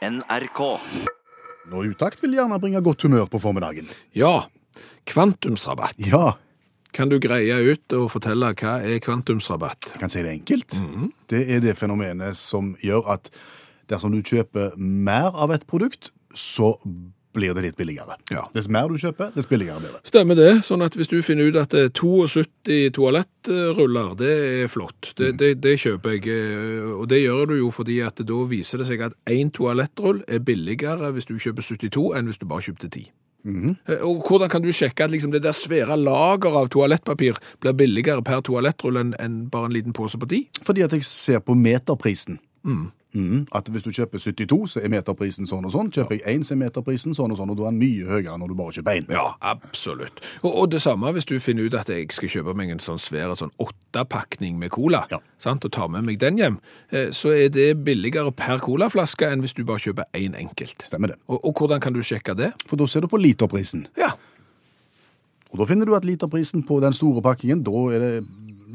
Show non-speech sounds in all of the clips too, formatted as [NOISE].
NRK. Nå Utakt vil gjerne bringe godt humør på formiddagen. Ja, kvantumsrabatt. Ja, Kan du greie ut og fortelle hva er kvantumsrabatt? jeg kan si det enkelt. Det er det fenomenet som gjør at dersom du kjøper mer av et produkt, så blir det litt billigere. Ja. Dess mer du kjøper, dess billigere blir det. Stemmer det, sånn at hvis du finner ut at det er 72 toalettruller, det er flott. Det, det, det kjøper jeg, eh, og det gjør du jo fordi at da viser det seg at én toalettrull er billigere hvis du kjøper 72 enn hvis du bare kjøpte 10. Eh, Og hvordan kan du sjekke at liksom det der svære lager av toalettpapir blir billigere per toalettrull enn enn bare en liten pose på 10? Fordi at jeg ser på meterprisen. Mhm. At hvis du kjøper 72, så er meterprisen sånn og sånn. Kjøper jeg én, så er meterprisen sånn og sånn, og da er den mye høyere når du bare kjøper én. Ja, absolutt. Og, og det samme hvis du finner ut at jeg skal kjøpe meg en sånn svær sånn åttepakning med cola, Ja. sant, og tar med meg den hjem, eh, så er det billigere per colaflaske enn hvis du bare kjøper én enkelt. Stemmer det. Og, og hvordan kan du sjekke det? For da ser du på literprisen. Ja, Og da finner du at literprisen på den store pakkingen, da er det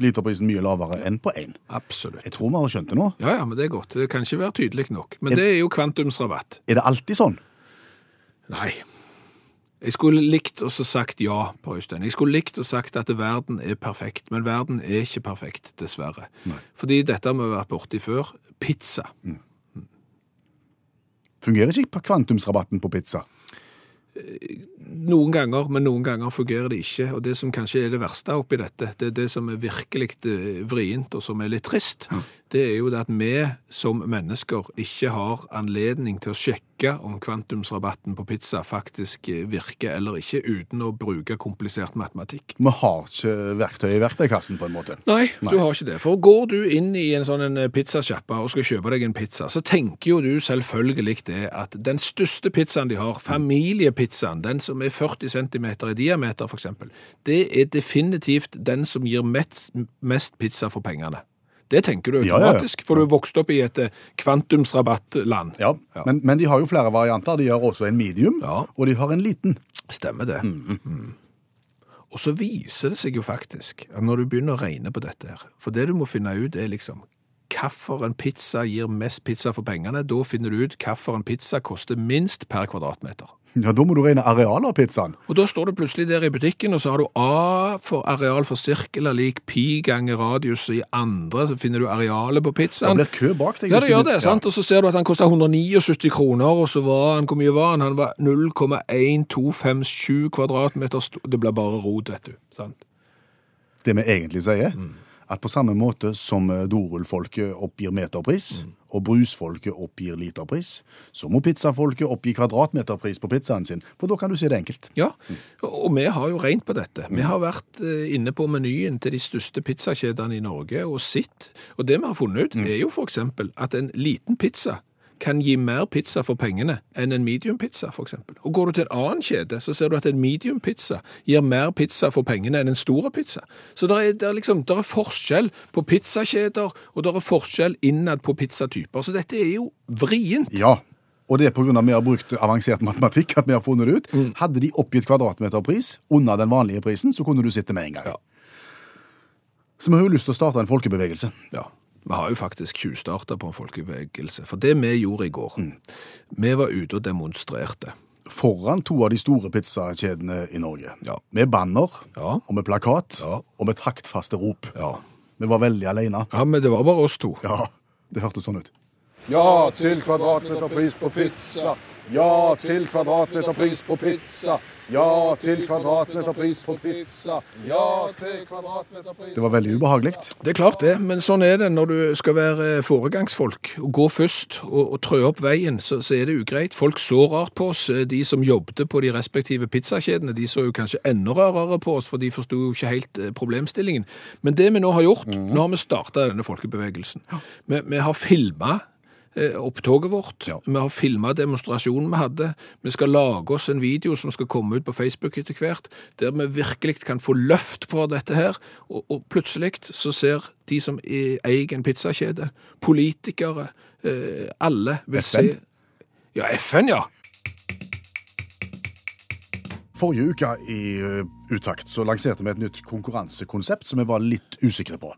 literprisen mye lavere enn på én. absolutt. Jeg tror vi har skjønt det nå. Ja, ja, men det er godt. Det kan ikke være tydelig nok. Men det er jo kvantumsrabatt. Er det alltid sånn? Nei. Jeg skulle likt å sagt ja på Øystein. Jeg skulle likt å sagt at verden er perfekt, men verden er ikke perfekt, dessverre. Fordi dette har vi vært borti før. Pizza. Fungerer ikke kvantumsrabatten på pizza? Noen ganger, men noen ganger fungerer det ikke. Og det som kanskje er det verste oppi dette, det er det som er virkelig eh, vrient og som er litt trist, det er jo det at vi som mennesker ikke har anledning til å sjekke om kvantumsrabatten på pizza faktisk eh, virker eller ikke, uten å bruke komplisert matematikk. Vi har ikke verktøy i verktøykassen, på en måte. Nei, du har ikke det. For går du inn i en sånn pizzasjappe og skal kjøpe deg en pizza, så tenker jo du selvfølgelig det at den største pizzaen de har, familiepizzaen, den som er 40 cm i diameter eksempel, det er definitivt den som gir mest, mest pizza for pengene. Det tenker du automatisk, for du er vokst opp i et eh, kvantumsrabattland. Ja, Men, men de har jo flere varianter. De har også en medium, og de har en liten. Stemmer det. Mm. Og så viser det seg jo faktisk at når du begynner å regne på dette her, for det du må finne ut er liksom hvilken pizza gir mest pizza for pengene, da finner du ut hvilken pizza koster minst per kvadratmeter. Ja, Da må du regne arealet av pizzaen. Og da står du plutselig der i butikken, og så har du A for areal for sirkel er lik pi ganger radius, og i andre så finner du arealet på Det pizzaen. blir kø bak deg. Ja, det gjør det, sant? Og så ser du at han koster 179 kroner, og så var han, hvor mye var han? Han var 0,1257 kvadratmeter stor. Det blir bare rot, vet du. Sant? Det vi egentlig sier, Mm. At på samme måte som eh, dorullfolket oppgir meterpris, Mm. og brusfolket oppgir literpris, så må pizzafolket oppgi kvadratmeterpris på pizzaen sin, for da kan du si det enkelt. Ja, og vi har jo regnet på dette. Vi har vært eh, inne på menyen til de største pizzakjedene i Norge og sitt. Og det vi har funnet ut, er jo eksempel at en liten pizza kan gi mer pizza for pengene enn en medium pizza, for eksempel. Og går du til en annen kjede, så ser du at en medium pizza gir mer pizza for pengene enn en stor pizza. Så det er, er liksom, er forskjell på pizzakjeder, og det er forskjell innad på pizzatyper. Så dette er jo vrient. Ja, og det er på grunn av at vi har brukt avansert matematikk at vi har funnet det ut. Mm. Hadde de oppgitt kvadratmeterpris under den vanlige prisen, så kunne du sitte med en gang. Ja. Så vi har jo lyst til å starte en folkebevegelse. Ja, vi har jo faktisk tjuvstarta på en folkebevegelse. For det vi gjorde i går, vi var ute og demonstrerte. Foran to av de store pizzakjedene i Norge. Ja. Med banner, Ja. og med plakat, Ja. og med taktfaste rop. Ja. Vi var veldig alene. ja, men det var bare oss to. Ja, det hørtes sånn ut. Ja til kvadratmeterpris på pizza. Ja til kvadratmeterpris på pizza. Ja til kvadratmeterpris på pizza. Ja til kvadratmeterpris Det var veldig ubehagelig. Det er klart det, men sånn er det når du skal være foregangsfolk og gå først og, og trø opp veien, så, så er det ugreit. Folk så rart på oss. De som jobbet på de respektive pizzakjedene, de så jo kanskje enda rarere på oss, for de forsto jo ikke helt eh, problemstillingen. Men det vi nå har gjort, nå har vi starta denne folkebevegelsen. Vi, vi har filma opptoget vårt. Ja. Vi har filma demonstrasjonen vi hadde. Vi skal lage oss en video som skal komme ut på Facebook etter hvert, der vi virkelig kan få løft på dette her. Og, og plutselig så ser de som eier en pizzakjede, politikere, eh, alle vil FN? se Ja, FN, ja. Forrige uke i uh, Utakt så lanserte vi et nytt konkurransekonsept som vi var litt usikre på.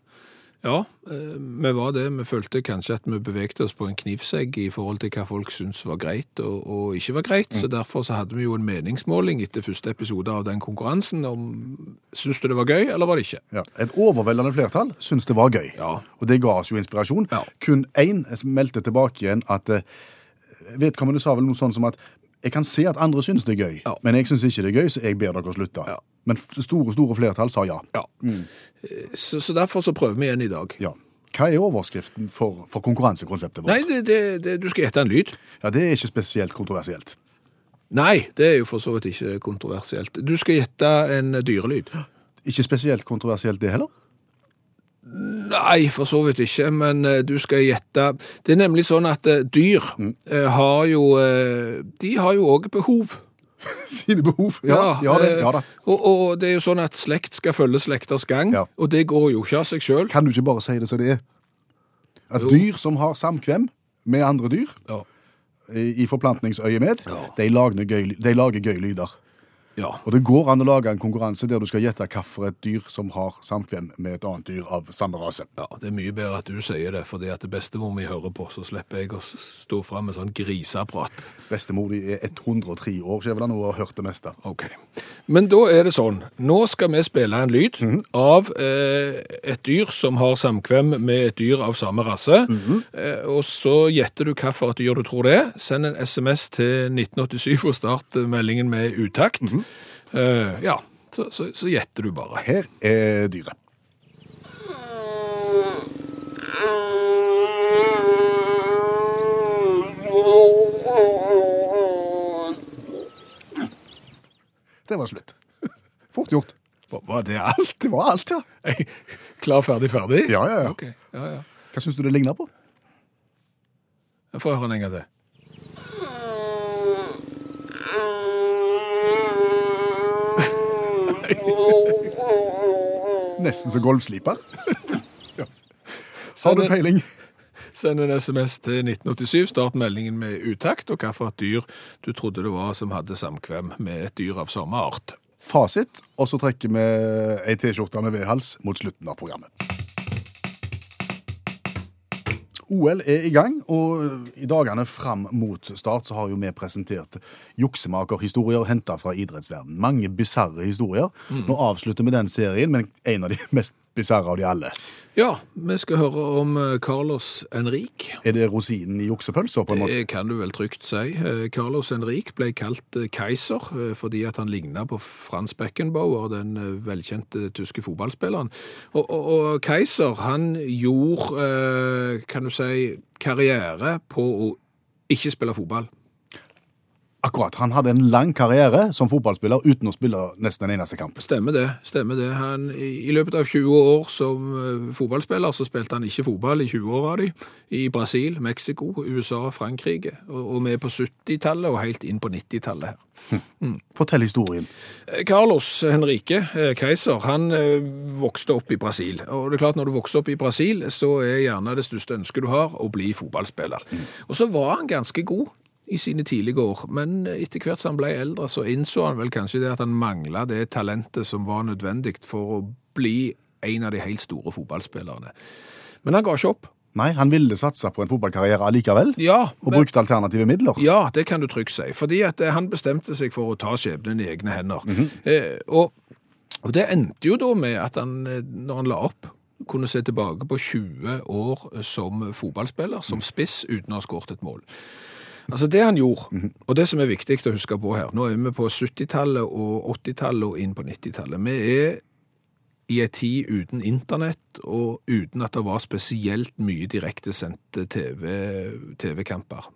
Ja, eh, vi var det. Vi følte kanskje at vi bevegte oss på en knivsegg i forhold til hva folk syntes var greit og, og ikke var greit. Så derfor så hadde vi jo en meningsmåling etter første episode av den konkurransen om syns du det var gøy, eller var det ikke? Ja. Et overveldende flertall syntes det var gøy. Ja. Og det ga oss jo inspirasjon. Ja. Kun én meldte tilbake igjen at eh, Vedkommende sa vel noe sånn som at jeg kan se at andre syns det er gøy, Ja. men jeg syns ikke det er gøy, så jeg ber dere slutte. Ja. Men store, store flertall sa ja. Ja. Så, så derfor så prøver vi igjen i dag. ja. Hva er overskriften for, for konkurransekonseptet vårt? Nei, det, det, det, du skal gjette en lyd. Ja, Det er ikke spesielt kontroversielt. Nei, det er jo for så vidt ikke kontroversielt. Du skal gjette en dyrelyd. Ikke spesielt kontroversielt, det heller. Nei, for så vidt ikke, men eh, du skal gjette Det er nemlig sånn at eh, dyr mm. har jo eh, De har jo òg behov. [LAUGHS] Sine behov. Ja, ja, det, eh, ja da. Og, og det er jo sånn at slekt skal følge slekters gang, Ja. og det går jo ikke av seg sjøl. Kan du ikke bare si det som det er? At Jo. dyr som har samkvem med andre dyr, Ja. i forplantningsøyemed, Ja. de, de lager gøy lyder. Ja. Og det går an å lage en konkurranse der du skal gjette hvilket dyr som har samkvem med et annet dyr av samme rase. Ja, Det er mye bedre at du sier det, fordi at det bestemor mi hører på, så slipper jeg å stå fram med sånn griseprat. Bestemor di er 103 år, skjevla nå, og har hørt det meste. Ok. Men da er det sånn. Nå skal vi spille en lyd av eh, et dyr som har samkvem med et dyr av samme rasse. eh, og så gjetter du hvilket dyr du tror det er. Send en SMS til 1987 og start meldingen med utakt. Eh, ja, så, så, så gjetter du bare. Her er dyret. Det var slutt. Fort gjort. Var det alt? Det var alt, ja. Klar, ferdig, ferdig? Ja, ja, ja. Okay. ja, ja. Hva syns du det ligner på? Jeg får høre den en gang til. [LAUGHS] Nesten som golfsliper. [LAUGHS] ja. Har du peiling? Send en SMS til 1987, start meldingen med utakt, og hvilket dyr du trodde det var som hadde samkvem med et dyr av samme art. Fasit, og så trekker vi ei T-skjorte med V-hals mot slutten av programmet. OL er i gang, og i dagene fram mot start så har jo vi presentert juksemakerhistorier henta fra idrettsverden. Mange bisarre historier. Nå avslutter vi den serien, men en av de mest bisarre av de alle. Ja, vi skal høre om eh, Carlos Henrik. Er det rosinen i oksepølsa? på en måte? Det kan du vel trygt si. Eh, Carlos Henrik ble kalt keiser eh, fordi at han ligna på Frans Beckenbauer, den velkjente tyske fotballspilleren. Og, og, og Keiser han gjorde, kan du si, karriere på å ikke spille fotball. Akkurat. Han hadde en lang karriere som fotballspiller uten å spille nesten en eneste kamp. Stemmer det. stemmer det. Han, i, løpet av 20 år som eh, fotballspiller så spilte han ikke fotball i 20 år av de. I Brasil, Mexico, USA, Frankrike. Og, med vi er på 70-tallet og helt inn på 90-tallet her. Fortell historien. Eh, Carlos Henrique eh, Keiser han vokste opp i Brasil. Og det er klart Når du vokser opp i Brasil, så er gjerne det største ønsket du har, å bli fotballspiller. Og så var han ganske god i sine tidlige år, men etter hvert som han ble eldre, så innså han vel kanskje det at han mangla det talentet som var nødvendig for å bli en av de helt store fotballspillerne. Men han ga ikke opp. Nei, han ville satse på en fotballkarriere allikevel, Ja, og men- brukte alternative midler. Ja, det kan du trygt si. Fordi at eh, han bestemte seg for å ta skjebnen i egne hender. eh, og, og det endte jo da med at han, eh, når han la opp, kunne se tilbake på 20 år som fotballspiller, som spiss, uten å ha skåret et mål. Altså Det han gjorde, og det som er viktig å huske på her Nå er vi på 70-tallet og 80-tallet og inn på 90-tallet. Vi er i en tid uten internett og uten at det var spesielt mye direktesendte TV- TV-kamper.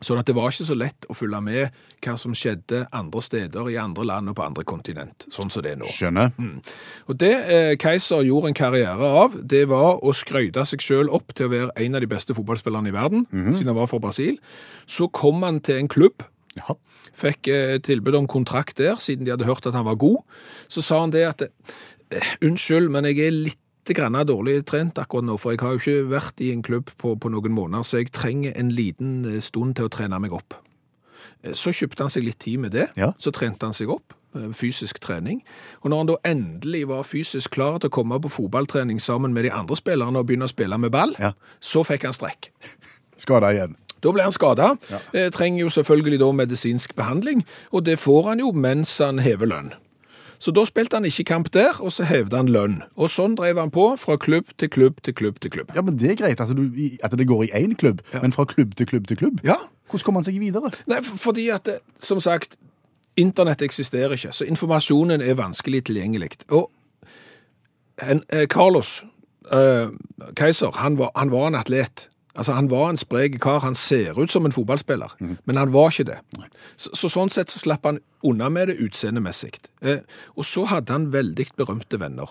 Sånn at det var ikke så lett å følge med hva som skjedde andre steder i andre land og på andre kontinent, sånn som det er nå. Skjønner. Og det eh, Keiser gjorde en karriere av, det var å skryte seg selv opp til å være en av de beste fotballspillerne i verden, siden han var fra Brasil. Så kom han til en klubb, Jaha. fikk eh, tilbud om kontrakt der, siden de hadde hørt at han var god. Så sa han det at, eh, unnskyld, men jeg er litt grann dårlig trent akkurat nå, for jeg har jo ikke vært i en klubb på, på noen måneder, så jeg trenger en liten eh, stund til å trene meg opp. Eh, Så kjøpte han seg litt tid med det, Ja. så trente han seg opp, eh, fysisk trening. Og når han da endelig var fysisk klar til å komme på fotballtrening sammen med de andre spillerne og begynne å spille med ball, Ja. så fikk han strekk. [LAUGHS] Skada igjen. Da ble han skada. Ja. trenger jo selvfølgelig da medisinsk behandling, og det får han jo mens han hever lønn. Så da spilte han ikke kamp der, og så hevde han lønn. Og sånn drev han på fra klubb til klubb til klubb til klubb. Ja, men det er greit altså, du, at det går i én klubb, men fra klubb til klubb til klubb. Ja. Hvordan kommer han seg videre? Nei, for- fordi at, det, som sagt, internett eksisterer ikke, så informasjonen er vanskelig tilgjengelig. Og en, eh, Carlos eh, Kaiser, han var, han var en atlet. Altså, han var en sprek kar. Han ser ut som en fotballspiller, men han var ikke det. Så, så sånn sett så slapp han unna med det utseendemessig. Eh, og så hadde han veldig berømte venner.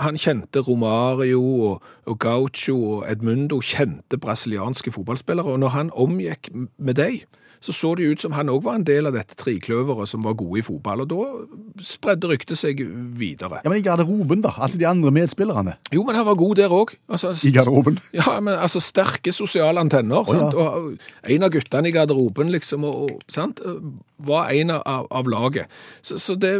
Han kjente Romario og, og Gaucho og Edmundo, kjente brasilianske fotballspillere, og når han omgikk med dem, så så det ut som han òg var en del av dette trikløveret som var gode i fotball, og da spredde ryktet seg videre. Ja, men I garderoben, da? Altså de andre medspillerne Jo, men han var god der òg. Altså, i garderoben? ja, men altså sterke sosiale antenner. ja. sant? Og en av guttene i garderoben liksom, og, og, sant? var en av, av laget. Så, så det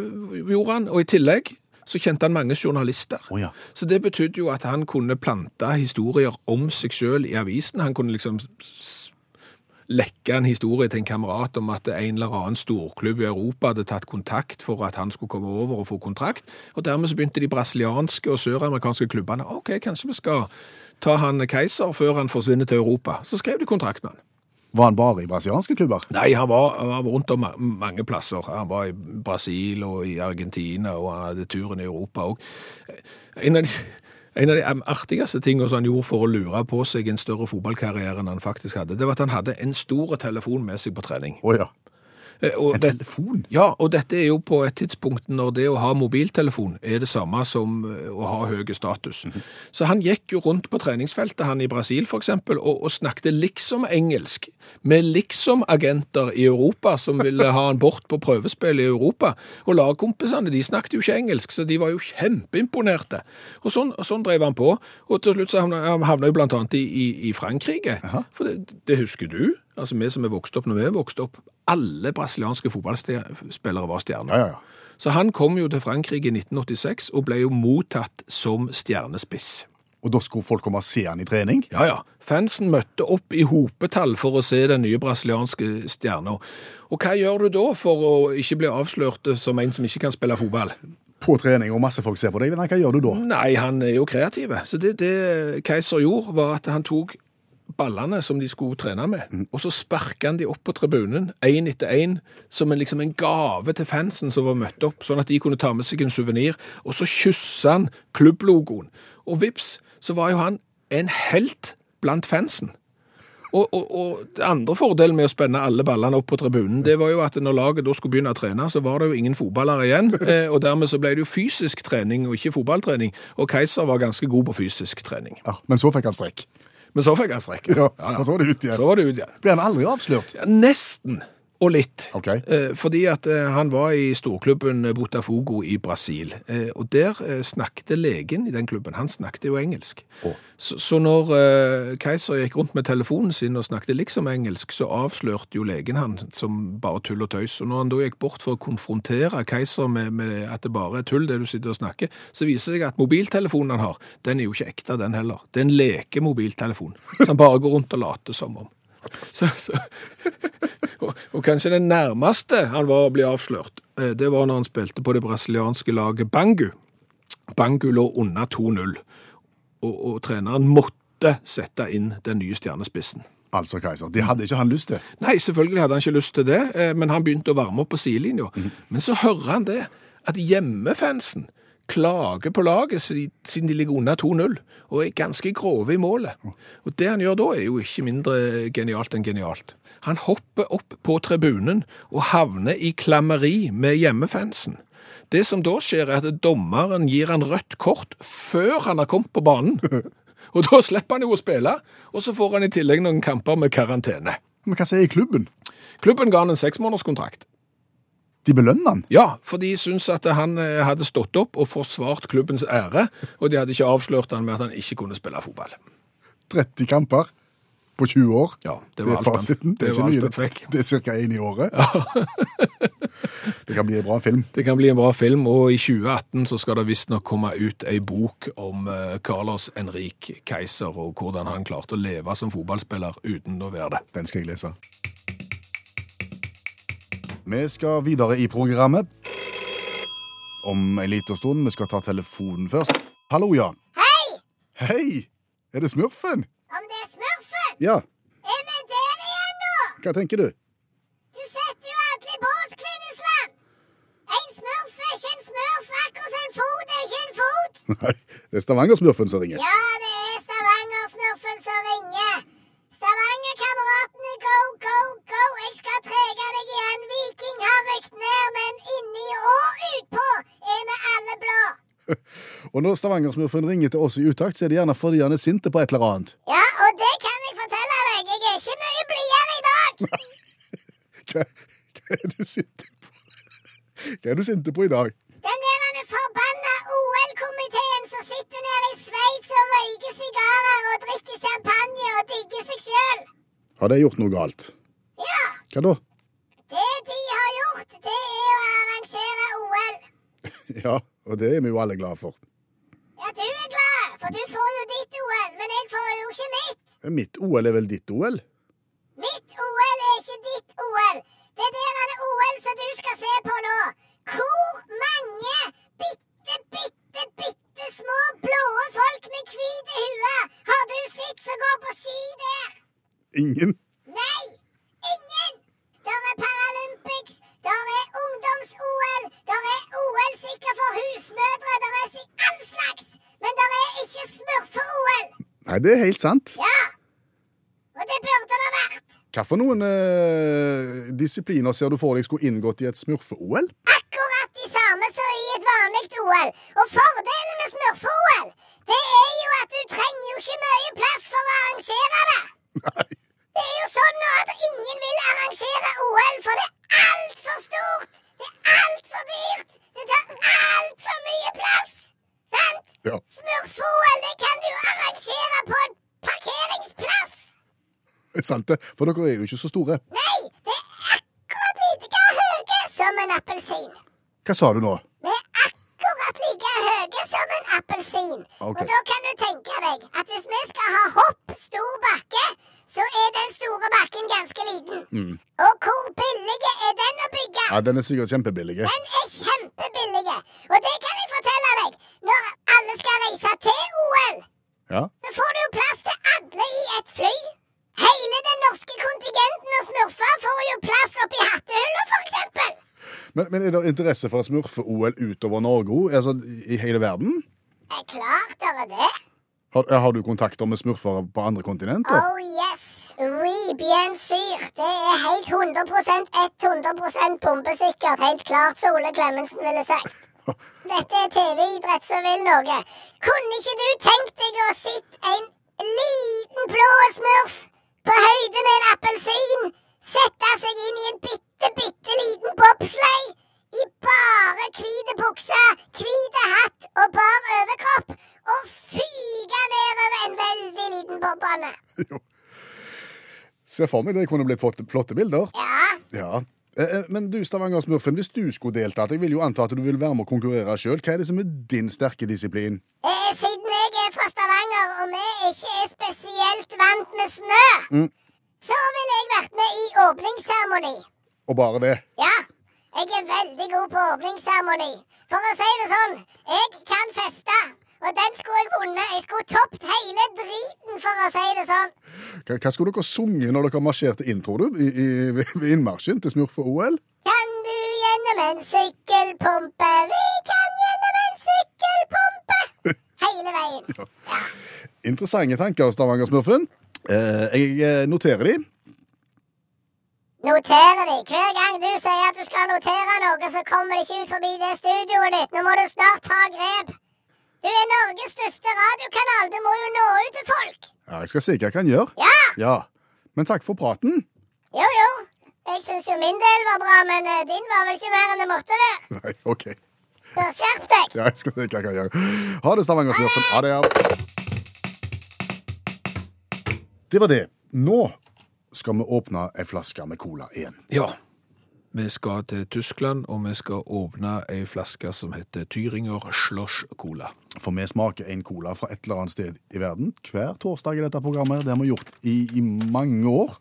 gjorde han. Og i tillegg så kjente han mange journalister. Oh, ja. Så det betydde jo at han kunne plante historier om seg sjøl i avisen. Han kunne liksom lekke en historie til en kamerat om at en eller annen storklubb i Europa hadde tatt kontakt for at han skulle komme over og få kontrakt. Og dermed så begynte de brasilianske og søramerikanske klubbene OK, kanskje vi skal ta han Keiser før han forsvinner til Europa. Så skrev de kontrakt med han. Var han bare i brasilianske klubber? Nei, han var, han var rundt om mange plasser. Han var i Brasil og i Argentina, og han hadde turen i Europa òg. En, av de- en av de artigste tingene han gjorde for å lure på seg en større fotballkarriere enn han faktisk hadde, det var at han hadde en stor telefon med seg på trening. Oh, ja. Eh, Og En det, telefon? ja, og dette er jo på et tidspunkt når det å ha mobiltelefon er det samme som eh, å ha høy status. Så han gikk jo rundt på treningsfeltet, han i Brasil eksempel, og, og snakket liksom engelsk med liksom agenter i Europa som ville ha han bort på prøvespill i Europa. Og lagkompisene de snakket jo ikke engelsk, så de var jo kjempeimponerte. Og sånn, sånn drev han på. Og til slutt så havna han havna jo annet i, i, i Frankrike. For det, det husker du. Altså vi som er vokst opp når vi er vokst opp, alle brasilianske fotballspillere var stjerner. Ja, ja, ja. Så han kom jo til Frankrike i 1986 og ble jo mottatt som stjernespiss. Og da skulle folk komme og se han i trening? Ja, ja. Fansen møtte opp i hopetall for å se den nye brasilianske stjerna. Og hva gjør du da for å ikke bli avslørt som en som ikke kan spille fotball? På trening, og masse folk ser på deg. Nei, hva gjør du da? Nei, han er jo kreativ. Så det, det Keiser gjorde, var at han tok ballene som de skulle trene med, og så sparka han de opp på tribunen, én etter én, som en, liksom en gave til fansen som var møtt opp, sånn at de kunne ta med seg en suvenir. Og så kyssa han klubblogoen. Og vips, så var jo han en helt blant fansen. Og, og, og det andre fordelen med å spenne alle ballene opp på tribunen, det var jo at når laget da skulle begynne å trene, så var det jo ingen fotballere igjen, [LAUGHS] eh, og dermed så ble det jo fysisk trening og ikke fotballtrening, og Keiser var ganske god på fysisk trening. Ja, Men så fikk han strekk. Men så fikk han strekk. Ja, og så var det ut igjen. Så var det ut igjen. Ble han aldri avslørt? Ja, nesten. Og litt. Ok. Eh, fordi at eh, han var i storklubben Botafogo i Brasil. Eh, og der snakket legen i den klubben. Han snakket jo engelsk. Oh. Så, så når Keiser gikk rundt med telefonen sin og snakket liksom engelsk, så avslørte jo legen han som bare tull og tøys. Og når han da gikk bort for å konfrontere Keiser med, med at det bare er tull, det du sitter og snakker, så viser det seg at mobiltelefonen han har, den er jo ikke ekte, den heller. Det er en lekemobiltelefon som bare går rundt og later som om. Så, så. og, og kanskje det nærmeste han var å bli avslørt, eh, det var når han spilte på det brasilianske laget Bangu. Bangu lå under 2-0, og, og treneren måtte sette inn den nye stjernespissen. Altså, Kaiser. Det hadde ikke han lyst til. Nei, selvfølgelig hadde han ikke lyst til det, eh, men han begynte å varme opp på sidelinja. Men så hører han det, at hjemmefansen klager på laget siden de ligger under 2-0, og er ganske grove i målet. Og det han gjør da, er jo ikke mindre genialt enn genialt. Han hopper opp på tribunen og havner i klammeri med hjemmefansen. Det som da skjer, er at dommeren gir han rødt kort før han har kommet på banen. [LAUGHS] Og da slipper han jo å spille, og så får han i tillegg noen kamper med karantene. Men hva sier klubben? Klubben ga han en seksmånederskontrakt. De belønner han. Ja, for de syntes at han eh, hadde stått opp og forsvart klubbens ære, og de hadde ikke avslørt han med at han ikke kunne spille fotball. 30 kamper på 20 år. Ja, det Det var er alt fasiten. det Det er var ikke alt mye. Det er ca. én i året. [LAUGHS] Det kan bli en bra film. Det kan bli en bra film, og i 2018 så skal det visstnok komme ut ei bok om eh, Carlos Henrik Keiser, og hvordan han klarte å leve som fotballspiller uten å være det. Den skal jeg lese. Vi skal videre i programmet. Om en liten stund. Vi skal ta telefonen først. Hallo, ja. Hei! Hei! Er det Smurfen? Om det er smurfen? Ja. Er vi der igjen nå? Hva tenker du? Du setter jo alle på oss, Kvinnesland. En smurf er ikke en smurf, akkurat som en fot er ikke en fot. Nei, det er Stavanger-smurfen som ringer. Ja, Og når Stavanger-smurfen ringer til oss i utakt, så er det gjerne fordi han er sinte på et eller annet. Ja, og det kan jeg fortelle deg. Jeg er ikke mye blidere i dag. [LAUGHS] Hva, hva er du sinte på? Hva er du sinte på i dag? Den der forbanna OL-komiteen som sitter nede i Sveits og røyker sigarer og drikker champagne og digger seg sjøl. Har de gjort noe galt? Ja, Hva da? det de har gjort, det er å arrangere OL. [LAUGHS] Ja, og det er vi jo alle glad for. Ja, du er glad, for du får jo ditt OL, men jeg får jo ikke mitt. Mitt OL er vel ditt OL? Mitt OL er ikke ditt OL. Det der er det OL som du skal se på nå. Hvor mange bitte, bitte, bitte små blå folk med hvite huer har du sett som går på ski der? Ingen? Nei, ingen! Der er Paralympics, der er ungdoms-OL, der er OL sikkert for husmødre, der er all slags. Men det er ikke smurfe-OL. Nei, det er helt sant. Ja. Og det burde det vært. Hva for noen eh, disipliner ser du for deg skulle inngått i et smurfe-OL? Akkurat de samme som i et vanlig OL. Og fordelen med smurfe-OL, det er jo at du trenger jo ikke mye plass for å arrangere det. Nei. Det er jo sånn at ingen vil arrangere OL, for det er altfor stort. Det er altfor dyrt. Det tar altfor mye plass. Sant? Ja. Smurfe-OL, det kan du arrangere på en parkeringsplass. Er sant det, for dere er jo ikke så store. Nei, det er akkurat like høye som en appelsin. Hva sa du nå? Vi er akkurat like høye som en appelsin. Okay. Og da kan du tenke deg at hvis vi skal ha hopp stor bakke, så er den store bakken ganske liten. Og hvor billig er den å bygge? Ja, Den er sikkert kjempebillig. Den er kjempebillig. Og det kan jeg fortelle deg. Når alle skal reise til OL, Ja. så får du jo plass til alle i et fly. Hele den norske kontingenten av smurfer får jo plass oppi hattehylla, eksempel. Men, men er det interesse for smurfe-OL utover Norge òg? Altså i hele verden? Er klart det er det. Har, har du kontakter med smurfere på andre kontinenter? Oh yes, bien. Det er helt 100% 100 bombesikkert. Helt klart som Ole Klemetsen ville sagt. Dette er TV-idrett som vil noe. Kunne ikke du tenkt deg å sitte en liten blå smurf på høyde med en appelsin sette seg inn i en bitte, bitte liten bobsleigh i bare hvite bukser, hvite hatt og bar overkropp og fyke nedover en veldig liten bobbane? [LAUGHS] Se for meg det kunne blitt flotte, flotte bilder. Ja, Ja. Eh, eh, Men du, Stavanger-smurfen, hvis du skulle deltatt, jeg vil jo anta at du vil være med å konkurrere sjøl. Hva er det som er din sterke disiplin? eh, siden jeg er fra Stavanger og vi ikke er spesielt vant med snø, Mm. så ville jeg vært med i åpningsseremoni. Og bare det. Ja, jeg er veldig god på åpningsseremoni. For å si det sånn, jeg kan feste. Og den skulle jeg vunnet. Jeg skulle toppet hele driten, for å si det sånn. Hva, hva skulle dere sunget når dere marsjerte inn, tror du? I, i, ved innmarsjen til smurfe-OL? Kan du gjennom en sykkelpumpe? Vi kan gjennom en sykkelpumpe. [LAUGHS] Hele veien. Interessante tanker, Stavanger-smurfen. Eh, jeg eh, noterer de. Noterer de. Hver gang du sier at du skal notere noe, så kommer det ikke ut forbi det studioet ditt. Nå må du snart ta grep. Du er Norges største radiokanal. Du må jo nå ut til folk. Ja, Jeg skal se hva jeg kan gjøre. Ja! Ja. Men takk for praten. Jo, jo. Jeg syns jo min del var bra, men eh, din var vel ikke mer enn det måtte være. [LAUGHS] Nei, OK. Så skjerp deg. Ja, jeg skal se hva jeg kan gjøre. Ha det, Stavanger-smurfen. Ha det, ja. Det var det. Nå skal vi åpne ei flaske med cola igjen. Ja. Vi skal til Tyskland, og vi skal åpne ei flaske som heter Tyringer Schloss Cola. For vi smaker en cola fra et eller annet sted i verden hver torsdag i dette programmet. Det har vi gjort i, i mange år.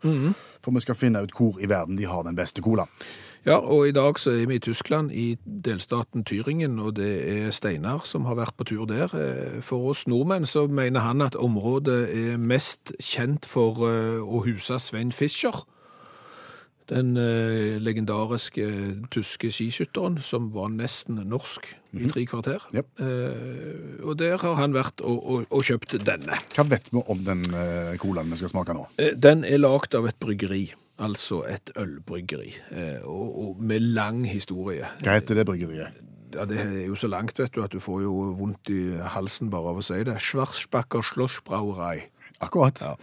For vi skal finne ut hvor i verden de har den beste colaen. Ja, og i dag så er vi i Tyskland, i delstaten Tyringen, og det er Steinar som har vært på tur der. Eh, For oss nordmenn så mener han at området er mest kjent for eh, å huse Svein Fischer. Den eh, legendariske eh, tyske skiskytteren som var nesten norsk i tre kvarter. Yep. Eh, og der har han vært og, og, og kjøpt denne. Hva vet vi om den eh, colaen vi skal smake nå? Eh, Den er lagd av et bryggeri, altså et ølbryggeri, eh, og, og med lang historie. Hva heter det bryggeriet? Ja, Det er jo så langt, vet du, at du får jo vondt i halsen bare av å si det. Schwarzbacher Schlossbrauerei. Akkurat. Ja.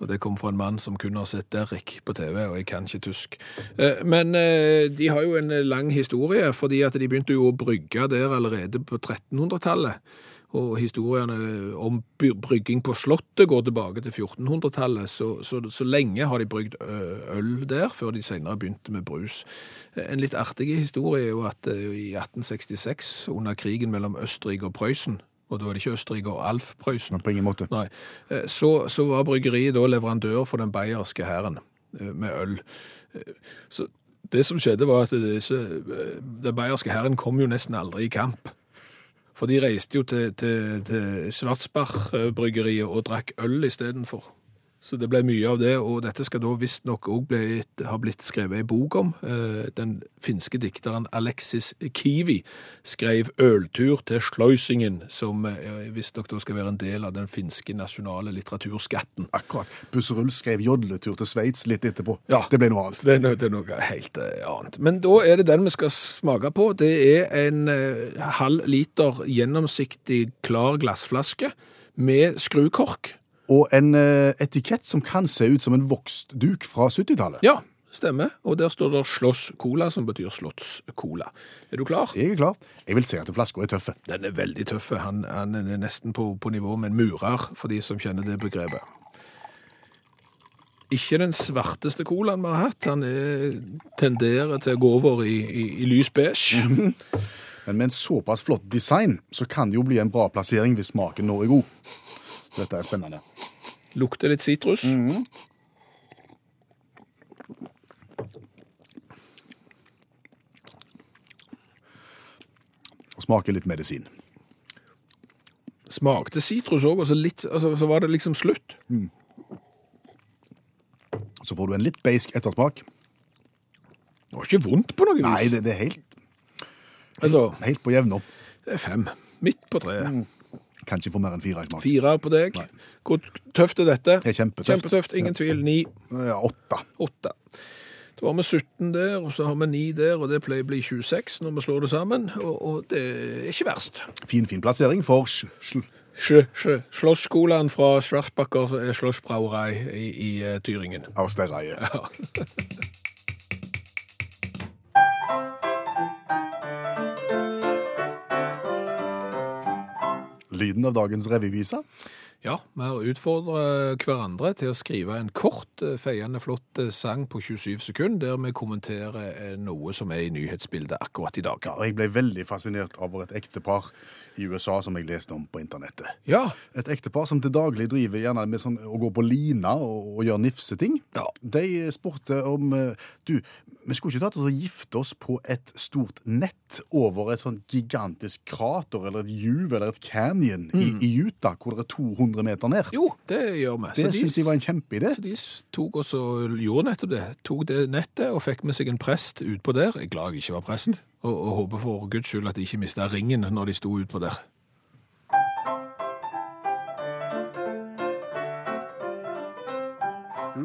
Og det kom fra en mann som kun har sett Derrik på TV, og jeg kan ikke tysk. Eh, Men eh, de har jo en lang historie, fordi at de begynte jo å brygge der allerede på 1300-tallet. Og historiene om brygging på slottet går tilbake til 1400-tallet, så, så, så lenge har de brygd øl der, før de senere begynte med brus. Eh, En litt artig historie er jo at eh, i 1866, under krigen mellom Østerrike og Prøysen, og da er det ikke Østerrike og Alf Prøysen, På ingen måte. Nei. Eh, Så, så var bryggeriet da leverandør for den bayerske hæren eh, med øl. Eh, Så det som skjedde var at disse, den bayerske hæren kom jo nesten aldri i kamp. For de reiste jo til, til, til Svartsbach-bryggeriet og drakk øl istedenfor. Så det ble mye av det, og dette skal da visstnok òg ha blitt skrevet ei bok om. Eh, Den finske dikteren Alexis Kiwi skrev 'Øltur til Sløysingen', som eh, visstnok da skal være en del av den finske nasjonale litteraturskatten. Akkurat. Busserull skrev jodletur til Sveits litt etterpå. Ja. Det ble noe annet. Det er, noe, det er noe helt eh, annet. Men da er det den vi skal smake på. Det er en halv liter gjennomsiktig klar glassflaske med skrukork. Og en eh, etikett som kan se ut som en vokstduk fra 70-tallet. Ja, stemmer. Og der står det Slåss Cola, som betyr Slottscola. Er du klar? Jeg er klar. Jeg vil si at flaska er tøffe. Den er veldig tøff. Han, han er nesten på, på nivå med en murer, for de som kjenner det begrepet. Ikke den svarteste colaen vi har hatt. Han er, tenderer til å gå over i, i, i lys beige. [LAUGHS] Men med en såpass flott design, så kan det jo bli en bra plassering hvis smaken nå er god. Dette er spennende. Lukter litt sitrus. Og smaker litt medisin. Smakte sitrus òg, og så, litt, altså, så var det liksom slutt. Så får du en litt beisk ettersmak. Det var ikke vondt på noe vis. Nei, det, det er helt, Altså, helt på jevna. det er fem. Midt på treet. Kan ikke få mer enn fire i smak. Fire på deg. Hvor tøft er dette? Det er kjempetøft. Kjempetøft, ingen tvil. Ni, Ja, åtte. åtte. Da har vi 17 der, og så har vi 9 der, og det pleier å bli 26 når vi slår det sammen. Og, og det er ikke verst. Fin, fin plassering for sj, sj, Sjø, sjø. Slåssskolen fra Schwarzbacher eh, Schlossbrauerei i, i eh, Tyringen. Austereie. [LAUGHS] Lyden av dagens revyvise. Ja, vi har utfordret hverandre til å skrive en kort, eh, feiende flott eh, sang på 27 sekunder, der vi kommenterer eh, noe som er i nyhetsbildet akkurat i dag. Ja, jeg ble veldig fascinert over et ektepar i USA som jeg leste om på internettet. Ja, Et ektepar som til daglig driver gjerne med sånn å gå på lina og, og gjøre nifseting. Ja. De spurte om Du, vi skulle ikke tatt oss og gifte oss på et stort nett over et sånn gigantisk krater eller et juv eller et canyon i, i Utah, hvor det er 200 meter ned. jo, det gjør vi. Det Så syns de var en kjempeidé. Så de tok også og gjorde nettopp det. Tok det nettet og fikk med seg en prest utpå der. Jeg er glad jeg ikke var prest. Og, og håper for guds skyld at de ikke mista ringen når de sto utpå der.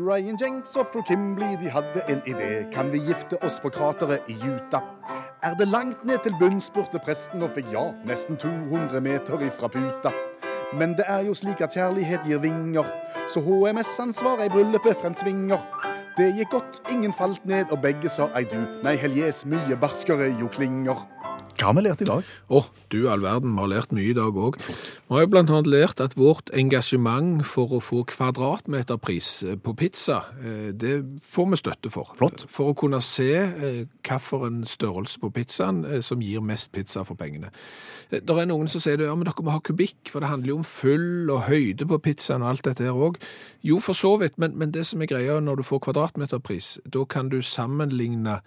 Ryan Jenks og fru Kimbley de hadde en idé. Kan vi gifte oss på krateret i Utah? Er det langt ned til bunn, spurte presten og fikk ja, nesten 200 meter ifra puta. Men det er jo slik at kjærlighet gir vinger, så HMS-ansvaret i bryllupet fremtvinger. Det gikk godt, ingen falt ned, og begge sa ei du, nei heljes, mye barskere jo klinger. Hva har vi lært i dag? Å, du all verden, vi har lært mye i dag òg. Vi har jo annet lært at vårt engasjement for å få kvadratmeterpris eh, på pizza, eh, det får vi støtte for. Flott. For å kunne se eh, hvilken størrelse på pizzaen som gir mest pizza for pengene. Det er noen som sier det, ja, men dere må ha kubikk, for det handler jo om fyll og høyde på pizzaen og alt dette her òg. Jo, for så vidt, men, men det som er greia når du får kvadratmeterpris, da kan du sammenligne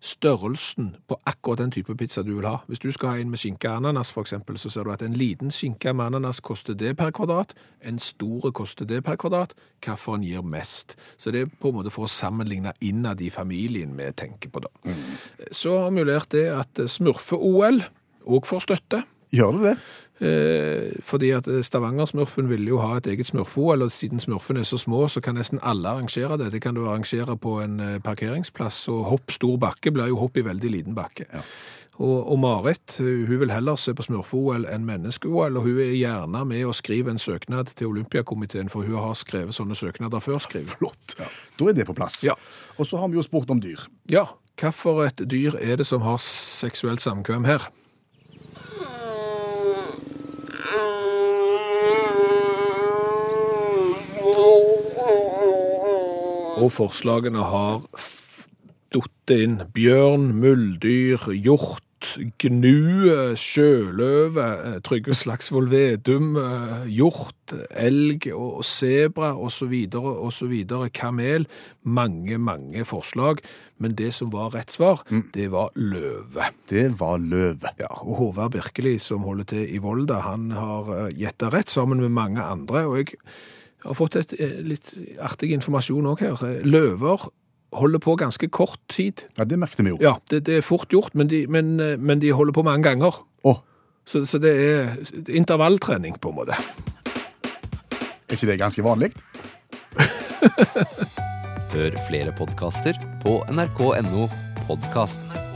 størrelsen på akkurat den type pizza du vil ha. Hvis du skal ha en med skinke og ananas, eksempel, så ser du at en liten skinke med ananas koster det per kvadrat, en store koster det per kvadrat, hvilken gir mest. Så det er på en måte for å sammenligne innad i familien vi tenker på da. Så har vi lært det at smurfe-OL òg får støtte. Gjør det det? Eh, fordi at Stavanger-smurfen ville jo ha et eget smurfe-OL, siden smurfene er så små, så kan nesten alle arrangere det. Det kan du arrangere på en eh, parkeringsplass, og hopp stor bakke blir jo hopp i veldig liten bakke. Og, og Marit hun vil heller se på smurfe-OL enn menneske-OL, og hun er gjerne med og skriver en søknad til Olympiakomiteen, for hun har skrevet sånne søknader før. skriver. Flott. Da er det på plass. Ja. Og så har vi jo spurt om dyr. Ja, hvilket dyr er det som har seksuelt samkvem her? Og forslagene har datt inn bjørn, muldyr, hjort, gnue, sjøløve, eh, Trygve Slagsvold Vedum, eh, hjort, elg og sebra osv. osv. Kamel. Mange, mange forslag. Men det som var rett svar, det var løve. Det var løve. Ja, og Håvard Birkeli, som holder til i Volda, han har gjetta rett sammen med mange andre. Og jeg har fått et, eh, litt artig informasjon òg her. Løver holder på ganske kort tid. Ja, det merket vi jo. Ja, det, det er fort gjort, men de, men, eh, men de holder på mange ganger. Oh. Så, så det er intervalltrening, på en måte. er ikke det ganske vanlig? [LAUGHS] Hør flere podkaster på nrk.no podkast.